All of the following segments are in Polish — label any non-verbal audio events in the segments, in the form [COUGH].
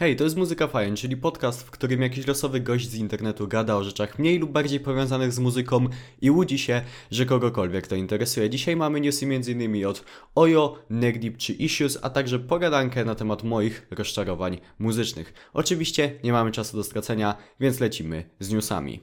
Hej, to jest Muzyka Fajn, czyli podcast, w którym jakiś losowy gość z internetu gada o rzeczach mniej lub bardziej powiązanych z muzyką i łudzi się, że kogokolwiek to interesuje. Dzisiaj mamy newsy m.in. od Ojo, Negdip czy Issues, a także pogadankę na temat moich rozczarowań muzycznych. Oczywiście nie mamy czasu do stracenia, więc lecimy z newsami.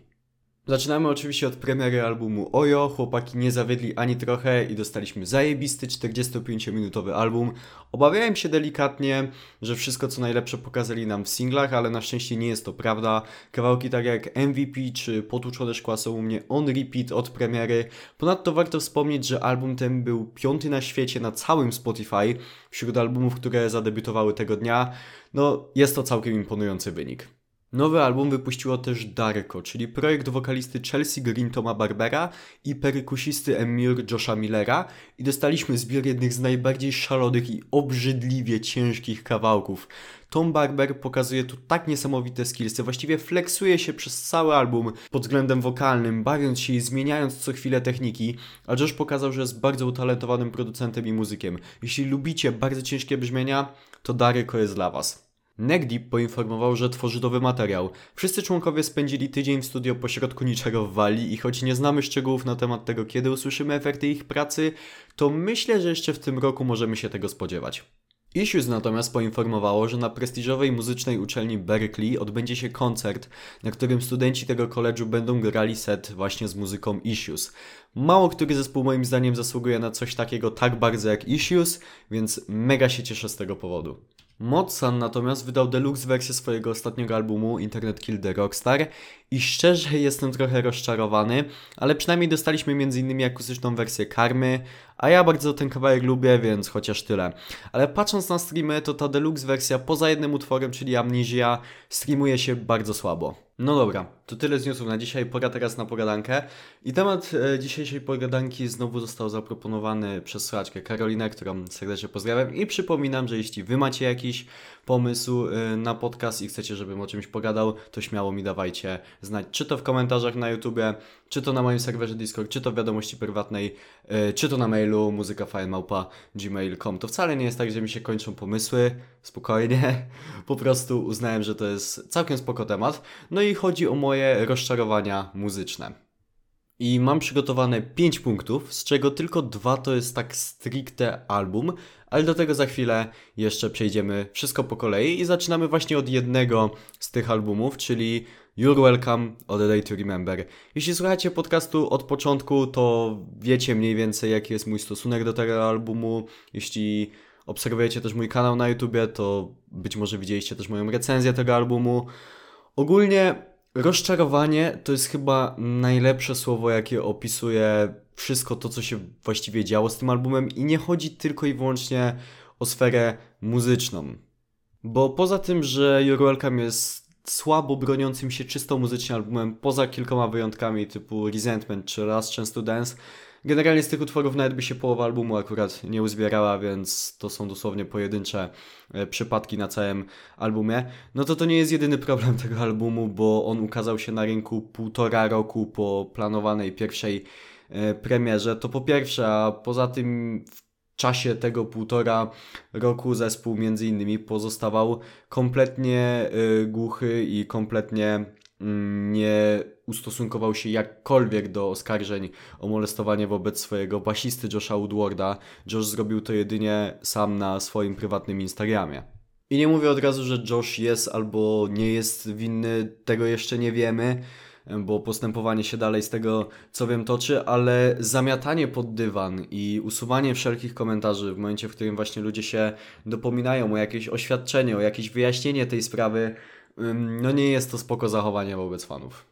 Zaczynamy oczywiście od premiery albumu Ojo. Chłopaki nie zawiedli ani trochę i dostaliśmy zajebisty 45-minutowy album. Obawiałem się delikatnie, że wszystko co najlepsze pokazali nam w singlach, ale na szczęście nie jest to prawda. Kawałki tak jak MVP czy Potłuczone szkła są u mnie on repeat od premiery. Ponadto warto wspomnieć, że album ten był piąty na świecie na całym Spotify wśród albumów, które zadebiutowały tego dnia. No, jest to całkiem imponujący wynik. Nowy album wypuściło też Darko, czyli projekt wokalisty Chelsea Green Toma Barbera i perykusisty Emir Josha Millera i dostaliśmy zbiór jednych z najbardziej szalonych i obrzydliwie ciężkich kawałków. Tom Barber pokazuje tu tak niesamowite skillsy, właściwie flexuje się przez cały album pod względem wokalnym, bawiąc się i zmieniając co chwilę techniki, a Josh pokazał, że jest bardzo utalentowanym producentem i muzykiem. Jeśli lubicie bardzo ciężkie brzmienia, to Darko jest dla Was. Negdip poinformował, że tworzy nowy materiał. Wszyscy członkowie spędzili tydzień w studio pośrodku niczego w Walii i choć nie znamy szczegółów na temat tego, kiedy usłyszymy efekty ich pracy, to myślę, że jeszcze w tym roku możemy się tego spodziewać. Issues natomiast poinformowało, że na prestiżowej muzycznej uczelni Berkeley odbędzie się koncert, na którym studenci tego koledżu będą grali set właśnie z muzyką Issues. Mało który zespół moim zdaniem zasługuje na coś takiego tak bardzo jak Issues, więc mega się cieszę z tego powodu. Motsan natomiast wydał deluxe wersję swojego ostatniego albumu Internet Kill the Rockstar i szczerze jestem trochę rozczarowany, ale przynajmniej dostaliśmy m.in. akustyczną wersję Karmy, a ja bardzo ten kawałek lubię, więc chociaż tyle. Ale patrząc na streamy, to ta deluxe wersja poza jednym utworem, czyli Amnesia, streamuje się bardzo słabo. No dobra, to tyle z newsów na dzisiaj, pora teraz na pogadankę. I temat e, dzisiejszej pogadanki znowu został zaproponowany przez słuchaczkę Karolinę, którą serdecznie pozdrawiam i przypominam, że jeśli Wy macie jakiś pomysł e, na podcast i chcecie, żebym o czymś pogadał, to śmiało mi dawajcie znać, czy to w komentarzach na YouTubie, czy to na moim serwerze Discord, czy to w wiadomości prywatnej, e, czy to na mailu muzykafile.gmail.com. To wcale nie jest tak, że mi się kończą pomysły, spokojnie, [LAUGHS] po prostu uznałem, że to jest całkiem spoko temat. No i chodzi o moje rozczarowania muzyczne. I mam przygotowane 5 punktów, z czego tylko dwa to jest tak stricte album, ale do tego za chwilę jeszcze przejdziemy wszystko po kolei i zaczynamy właśnie od jednego z tych albumów, czyli You're Welcome od A Day to Remember. Jeśli słuchacie podcastu od początku, to wiecie mniej więcej jaki jest mój stosunek do tego albumu. Jeśli obserwujecie też mój kanał na YouTubie, to być może widzieliście też moją recenzję tego albumu. Ogólnie rozczarowanie to jest chyba najlepsze słowo, jakie opisuje wszystko to, co się właściwie działo z tym albumem i nie chodzi tylko i wyłącznie o sferę muzyczną. Bo poza tym, że Your Welcome jest słabo broniącym się czysto muzycznie albumem, poza kilkoma wyjątkami typu Resentment czy Last Chance to Dance, Generalnie z tych utworów nawet by się połowa albumu akurat nie uzbierała, więc to są dosłownie pojedyncze e, przypadki na całym albumie. No to to nie jest jedyny problem [LAUGHS] tego albumu, bo on ukazał się na rynku półtora roku po planowanej pierwszej e, premierze. To po pierwsze, a poza tym w czasie tego półtora roku zespół między innymi pozostawał kompletnie e, głuchy i kompletnie mm, nie ustosunkował się jakkolwiek do oskarżeń o molestowanie wobec swojego basisty Josha Woodwarda. Josh zrobił to jedynie sam na swoim prywatnym Instagramie. I nie mówię od razu, że Josh jest albo nie jest winny, tego jeszcze nie wiemy, bo postępowanie się dalej z tego co wiem toczy, ale zamiatanie pod dywan i usuwanie wszelkich komentarzy w momencie, w którym właśnie ludzie się dopominają o jakieś oświadczenie, o jakieś wyjaśnienie tej sprawy, no nie jest to spoko zachowanie wobec fanów.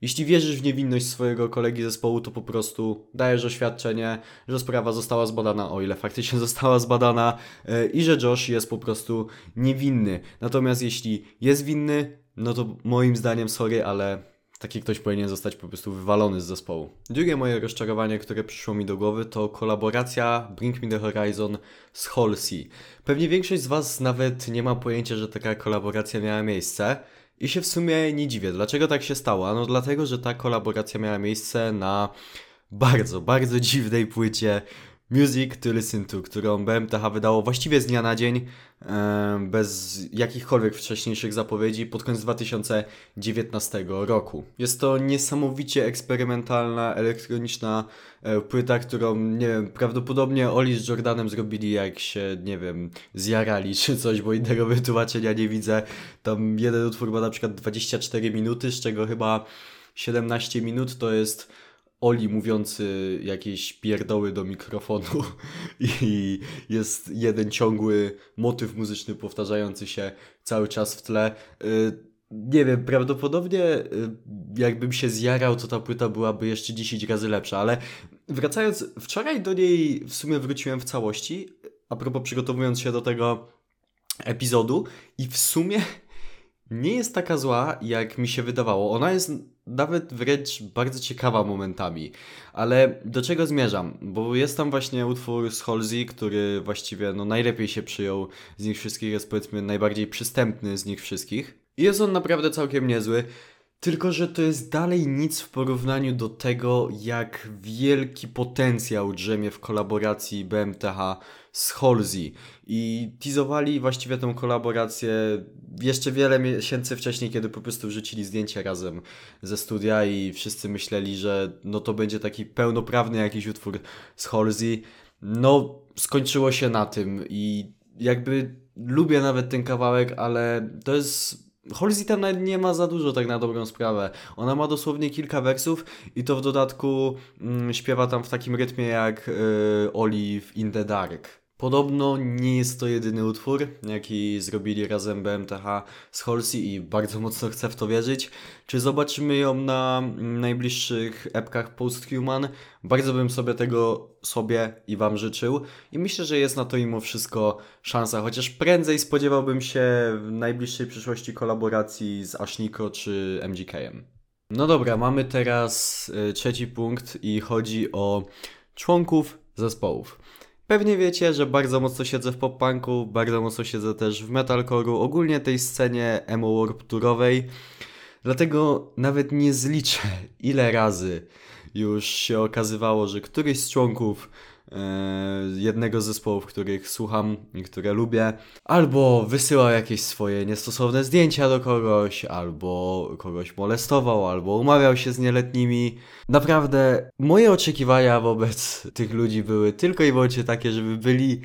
Jeśli wierzysz w niewinność swojego kolegi zespołu, to po prostu dajesz oświadczenie, że sprawa została zbadana, o ile faktycznie [LAUGHS] została zbadana yy, i że Josh jest po prostu niewinny. Natomiast jeśli jest winny, no to moim zdaniem, sorry, ale taki ktoś powinien zostać po prostu wywalony z zespołu. Drugie moje rozczarowanie, które przyszło mi do głowy, to kolaboracja Bring Me The Horizon z Halsey. Pewnie większość z Was nawet nie ma pojęcia, że taka kolaboracja miała miejsce. I się w sumie nie dziwię. Dlaczego tak się stało? No dlatego, że ta kolaboracja miała miejsce na bardzo, bardzo dziwnej płycie Music to Listen to, którą BMTH wydało właściwie z dnia na dzień, bez jakichkolwiek wcześniejszych zapowiedzi, pod koniec 2019 roku. Jest to niesamowicie eksperymentalna, elektroniczna e, płyta, którą, nie wiem, prawdopodobnie Oli z Jordanem zrobili jak się, nie wiem, zjarali czy coś, bo innego [LAUGHS] wytłumaczenia nie widzę. Tam jeden utwór ma na przykład 24 minuty, z czego chyba 17 minut to jest Oli mówiący jakieś pierdoły do mikrofonu [LAUGHS] i jest jeden ciągły motyw muzyczny powtarzający się cały czas w tle. Y, nie wiem, prawdopodobnie y, jakbym się zjarał, to ta płyta byłaby jeszcze 10 razy lepsza, ale wracając, wczoraj do niej w sumie wróciłem w całości, a propos przygotowując się do tego epizodu i w sumie nie jest taka zła, jak mi się wydawało. Ona jest nawet wręcz bardzo ciekawa momentami. Ale do czego zmierzam? Bo jest tam właśnie utwór z Halsey, który właściwie no, najlepiej się przyjął z nich wszystkich, jest powiedzmy najbardziej przystępny z nich wszystkich. I jest on naprawdę całkiem niezły. Tylko, że to jest dalej nic w porównaniu do tego, jak wielki potencjał drzemie w kolaboracji BMTH z Halsey. I teasowali właściwie tę kolaborację jeszcze wiele miesięcy wcześniej, kiedy po prostu wrzucili zdjęcie razem ze studia i wszyscy myśleli, że no to będzie taki pełnoprawny jakiś utwór z Halsey. No, skończyło się na tym i jakby lubię nawet ten kawałek, ale to jest Halsey tam nawet nie ma za dużo tak na dobrą sprawę. Ona ma dosłownie kilka wersów i to w dodatku mm, śpiewa tam w takim rytmie jak y, Olive in the Dark. Podobno nie jest to jedyny utwór, jaki zrobili razem BMTH z Halsey i bardzo [LAUGHS] mocno chcę w to wierzyć. Czy zobaczymy ją na najbliższych epkach Posthuman? Bardzo bym sobie tego sobie i Wam życzył i myślę, że jest na to mimo wszystko szansa, chociaż prędzej spodziewałbym się w najbliższej przyszłości kolaboracji z Ashniko czy MGK'em. No dobra, mamy teraz y, trzeci punkt i chodzi o członków zespołów. Pewnie wiecie, że bardzo mocno siedzę w pop-punku, bardzo mocno siedzę też w metalcore'u, ogólnie tej scenie emo warp turowej. Dlatego nawet nie zliczę, ile razy już się okazywało, że któryś z członków jednego z zespołów, których słucham i które lubię, albo wysyłał jakieś swoje niestosowne zdjęcia do kogoś, albo kogoś molestował, albo umawiał się z nieletnimi. Naprawdę moje oczekiwania wobec tych ludzi były tylko i wyłącznie takie, żeby byli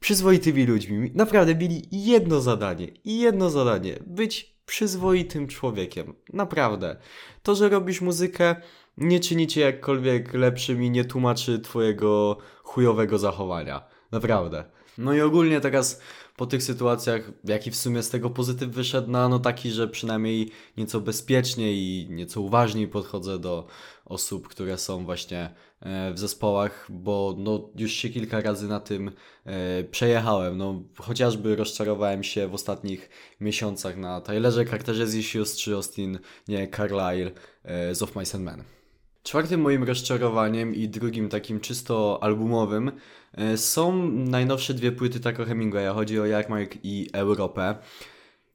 przyzwoitymi ludźmi. Naprawdę mieli jedno zadanie i jedno zadanie być przyzwoitym człowiekiem. Naprawdę. To, że robisz muzykę, nie czyni cię jakkolwiek lepszym i nie tłumaczy twojego chujowego zachowania. Naprawdę. No i ogólnie teraz po tych sytuacjach, jaki w sumie z tego pozytyw wyszedł, no, no taki, że przynajmniej nieco bezpieczniej i nieco uważniej podchodzę do osób, które są właśnie e, w zespołach, bo no już się kilka razy na tym e, przejechałem. No chociażby rozczarowałem się w ostatnich miesiącach na Tylerze, Carterze z Issues czy Austin, nie, Carlyle e, z Of Mice and Men. Czwartym moim rozczarowaniem i drugim takim czysto albumowym e, są najnowsze dwie płyty Taco Hemingwaya. Chodzi o Jarmark i Europę.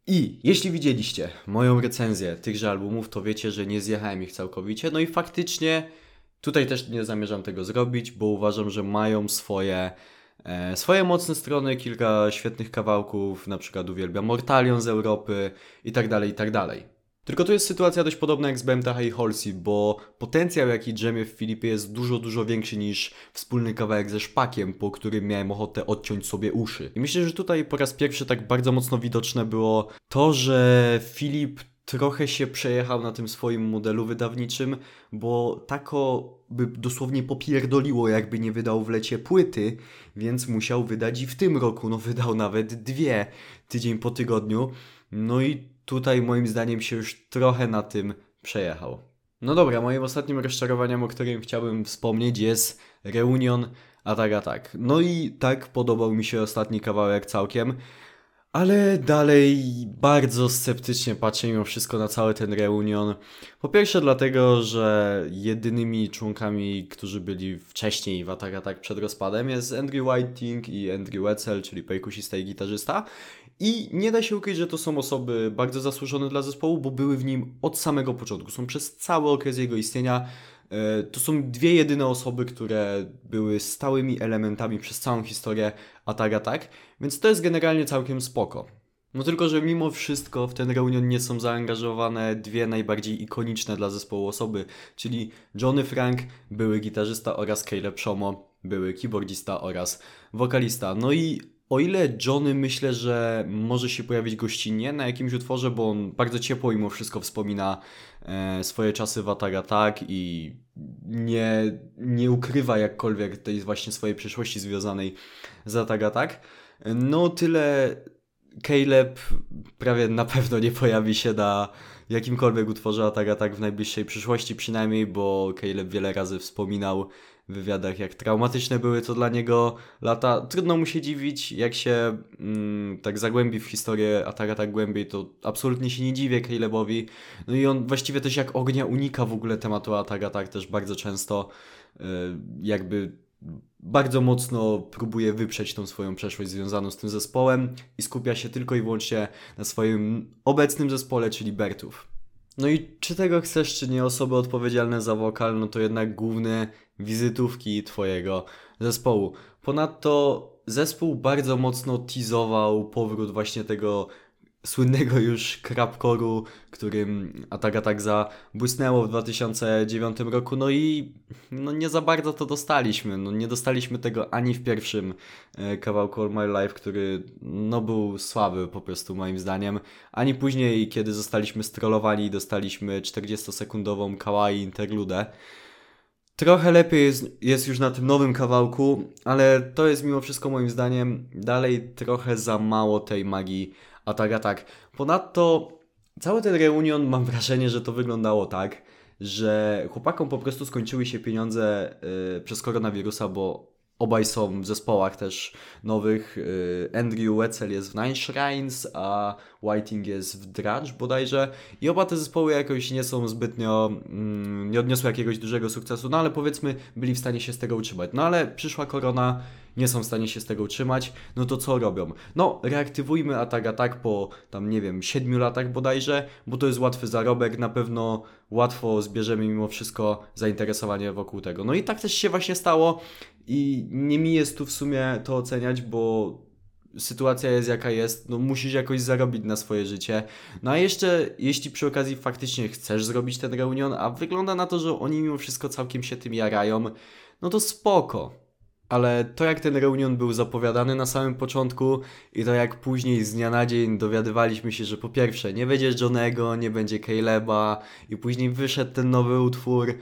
I jeśli widzieliście moją recenzję tychże albumów, to wiecie, że nie zjechałem ich całkowicie. No i faktycznie tutaj też nie zamierzam tego zrobić, bo uważam, że mają swoje, e, swoje mocne strony, kilka świetnych kawałków, na przykład uwielbiam Mortalion z Europy i tak dalej, i tak dalej. Tylko to jest sytuacja dość podobna jak z BMTH i Halsey, bo potencjał jaki drzemie w Filipie jest dużo, dużo większy niż wspólny kawałek ze szpakiem, po którym miałem ochotę odciąć sobie uszy. I myślę, że tutaj po raz pierwszy tak bardzo mocno widoczne było to, że Filip trochę się przejechał na tym swoim modelu wydawniczym, bo tako by dosłownie popierdoliło, jakby nie wydał w lecie płyty, więc musiał wydać i w tym roku. No wydał nawet dwie, tydzień po tygodniu. No i tutaj moim zdaniem się już trochę na tym przejechał. No dobra, moim ostatnim rozczarowaniem, o którym chciałbym wspomnieć jest Reunion Atak Atak. No i tak podobał mi się ostatni kawałek całkiem, ale dalej bardzo sceptycznie patrzę mimo wszystko na cały ten reunion. Po pierwsze dlatego, że jedynymi członkami, którzy byli wcześniej w Atak Atak przed rozpadem jest Andrew Whiting i Andrew Wetzel, czyli perkusista i gitarzysta. I nie da się ukryć, że to są osoby bardzo zasłużone dla zespołu, bo były w nim od samego początku. Są przez cały okres jego istnienia. E, To są dwie jedyne osoby, które były stałymi elementami przez całą historię Attack Attack, więc to jest generalnie całkiem spoko. No tylko, że mimo wszystko w ten reunion nie są zaangażowane dwie najbardziej ikoniczne dla zespołu osoby, czyli Johnny Frank, były gitarzysta oraz Caleb Shomo, były keyboardista oraz wokalista. No i o ile Johnny myślę, że może się pojawić gościnnie na jakimś utworze, bo on bardzo ciepło mimo wszystko wspomina e, swoje czasy w Attack Attack i nie, nie ukrywa jakkolwiek tej właśnie swojej przeszłości związanej z Attack Attack, no tyle Caleb prawie na pewno nie pojawi się na jakimkolwiek utworze Attack Attack w najbliższej przyszłości przynajmniej, bo Caleb wiele razy wspominał wywiadach, jak traumatyczne były to dla niego lata. Trudno mu się dziwić, jak się mm, tak zagłębi w historię Attack Attack głębiej, to absolutnie się nie dziwię Calebowi. No i on właściwie też jak ognia unika w ogóle tematu Attack Attack też bardzo często y, jakby bardzo mocno próbuje wyprzeć tą swoją przeszłość związaną z tym zespołem i skupia się tylko i wyłącznie na swoim obecnym zespole, czyli Bertów. No i czy tego chcesz, czy nie, osoby odpowiedzialne za wokal, no to jednak główne wizytówki twojego zespołu. Ponadto zespół bardzo mocno teasował powrót właśnie tego słynnego już crapcore'u, którym Attack Attack zabłysnęło w 2009 roku, no i no nie za bardzo to dostaliśmy, no nie dostaliśmy tego ani w pierwszym e, kawałku All My Life, który no był słaby po prostu moim zdaniem, ani później, kiedy zostaliśmy strollowani i dostaliśmy 40-sekundową kawaii interludę. Trochę lepiej jest, jest już na tym nowym kawałku, ale to jest mimo wszystko moim zdaniem dalej trochę za mało tej magii Attack Attack. Ponadto cały ten reunion mam wrażenie, że to wyglądało tak, że chłopakom po prostu skończyły się pieniądze yy, przez koronawirusa, bo obaj są w zespołach też nowych. Yy, Andrew Wetzel jest w Nine Shrines, a Whiting jest w Drudge bodajże. I oba te zespoły jakoś nie są zbytnio, mm, nie odniosły jakiegoś dużego sukcesu, no ale powiedzmy byli w stanie się z tego utrzymać. No ale przyszła korona, nie są w stanie się z tego utrzymać, no to co robią? No, reaktywujmy Attack Attack po tam, nie wiem, 7 latach bodajże, bo to jest łatwy zarobek, na pewno łatwo zbierzemy mimo wszystko zainteresowanie wokół tego. No i tak też się właśnie stało i nie mi jest tu w sumie to oceniać, bo sytuacja jest jaka jest, no musisz jakoś zarobić na swoje życie. No a jeszcze, jeśli przy okazji faktycznie chcesz zrobić ten reunion, a wygląda na to, że oni mimo wszystko całkiem się tym jarają, no to spoko. Ale to jak ten reunion był zapowiadany na samym początku i to jak później z dnia na dzień dowiadywaliśmy się, że po pierwsze nie będzie Johnego, nie będzie Caleba i później wyszedł ten nowy utwór,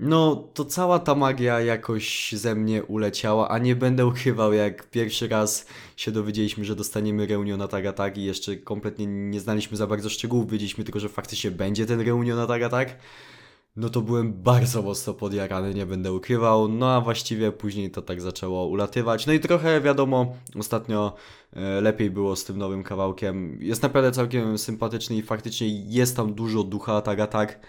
no to cała ta magia jakoś ze mnie uleciała, a nie będę ukrywał jak pierwszy raz się dowiedzieliśmy, że dostaniemy reunion Attack Attack i jeszcze kompletnie nie znaliśmy za bardzo szczegółów, wiedzieliśmy tylko, że faktycznie będzie ten reunion Attack Attack no to byłem bardzo mocno podjarany, nie będę ukrywał. No a właściwie później to tak zaczęło ulatywać. No i trochę wiadomo, ostatnio e, lepiej było z tym nowym kawałkiem. Jest naprawdę całkiem sympatyczny i faktycznie jest tam dużo ducha, tak a tak.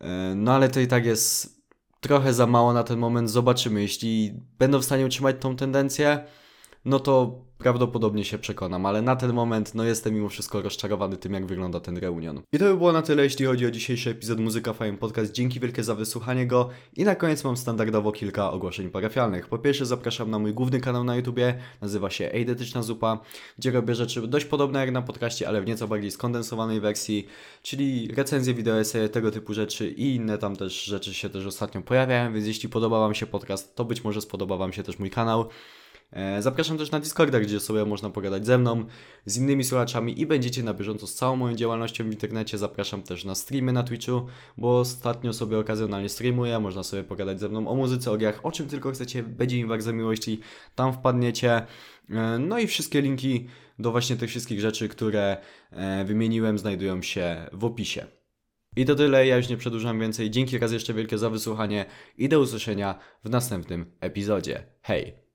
E, no ale to i tak jest trochę za mało na ten moment. Zobaczymy. Jeśli będą w stanie utrzymać tą tendencję, no to prawdopodobnie się przekonam, ale na ten moment no jestem mimo wszystko rozczarowany tym, jak wygląda ten reunion. I to by było na tyle, jeśli chodzi o dzisiejszy epizod Muzyka Fame Podcast. Dzięki wielkie za wysłuchanie go i na koniec mam standardowo kilka ogłoszeń parafialnych. Po pierwsze zapraszam na mój główny kanał na YouTubie, nazywa się Eidetyczna Zupa, gdzie robię rzeczy dość podobne jak na podcaście, ale w nieco bardziej skondensowanej wersji, czyli recenzje, wideo, eseje, tego typu rzeczy i inne tam też rzeczy się też ostatnio pojawiają, więc jeśli podoba Wam się podcast, to być może spodoba Wam się też mój kanał. E, zapraszam też na Discorda, gdzie sobie można pogadać ze mną, z innymi słuchaczami i będziecie na bieżąco z całą moją działalnością w internecie. Zapraszam też na streamy na Twitchu, bo ostatnio sobie okazjonalnie streamuję, można sobie pogadać ze mną o muzyce, o grach, o czym tylko chcecie, będzie mi bardzo miło, jeśli tam wpadniecie. E, no i wszystkie linki do właśnie tych wszystkich rzeczy, które e, wymieniłem, znajdują się w opisie. I to tyle, ja już nie przedłużam więcej. Dzięki raz jeszcze wielkie za wysłuchanie i do usłyszenia w następnym epizodzie. Hej!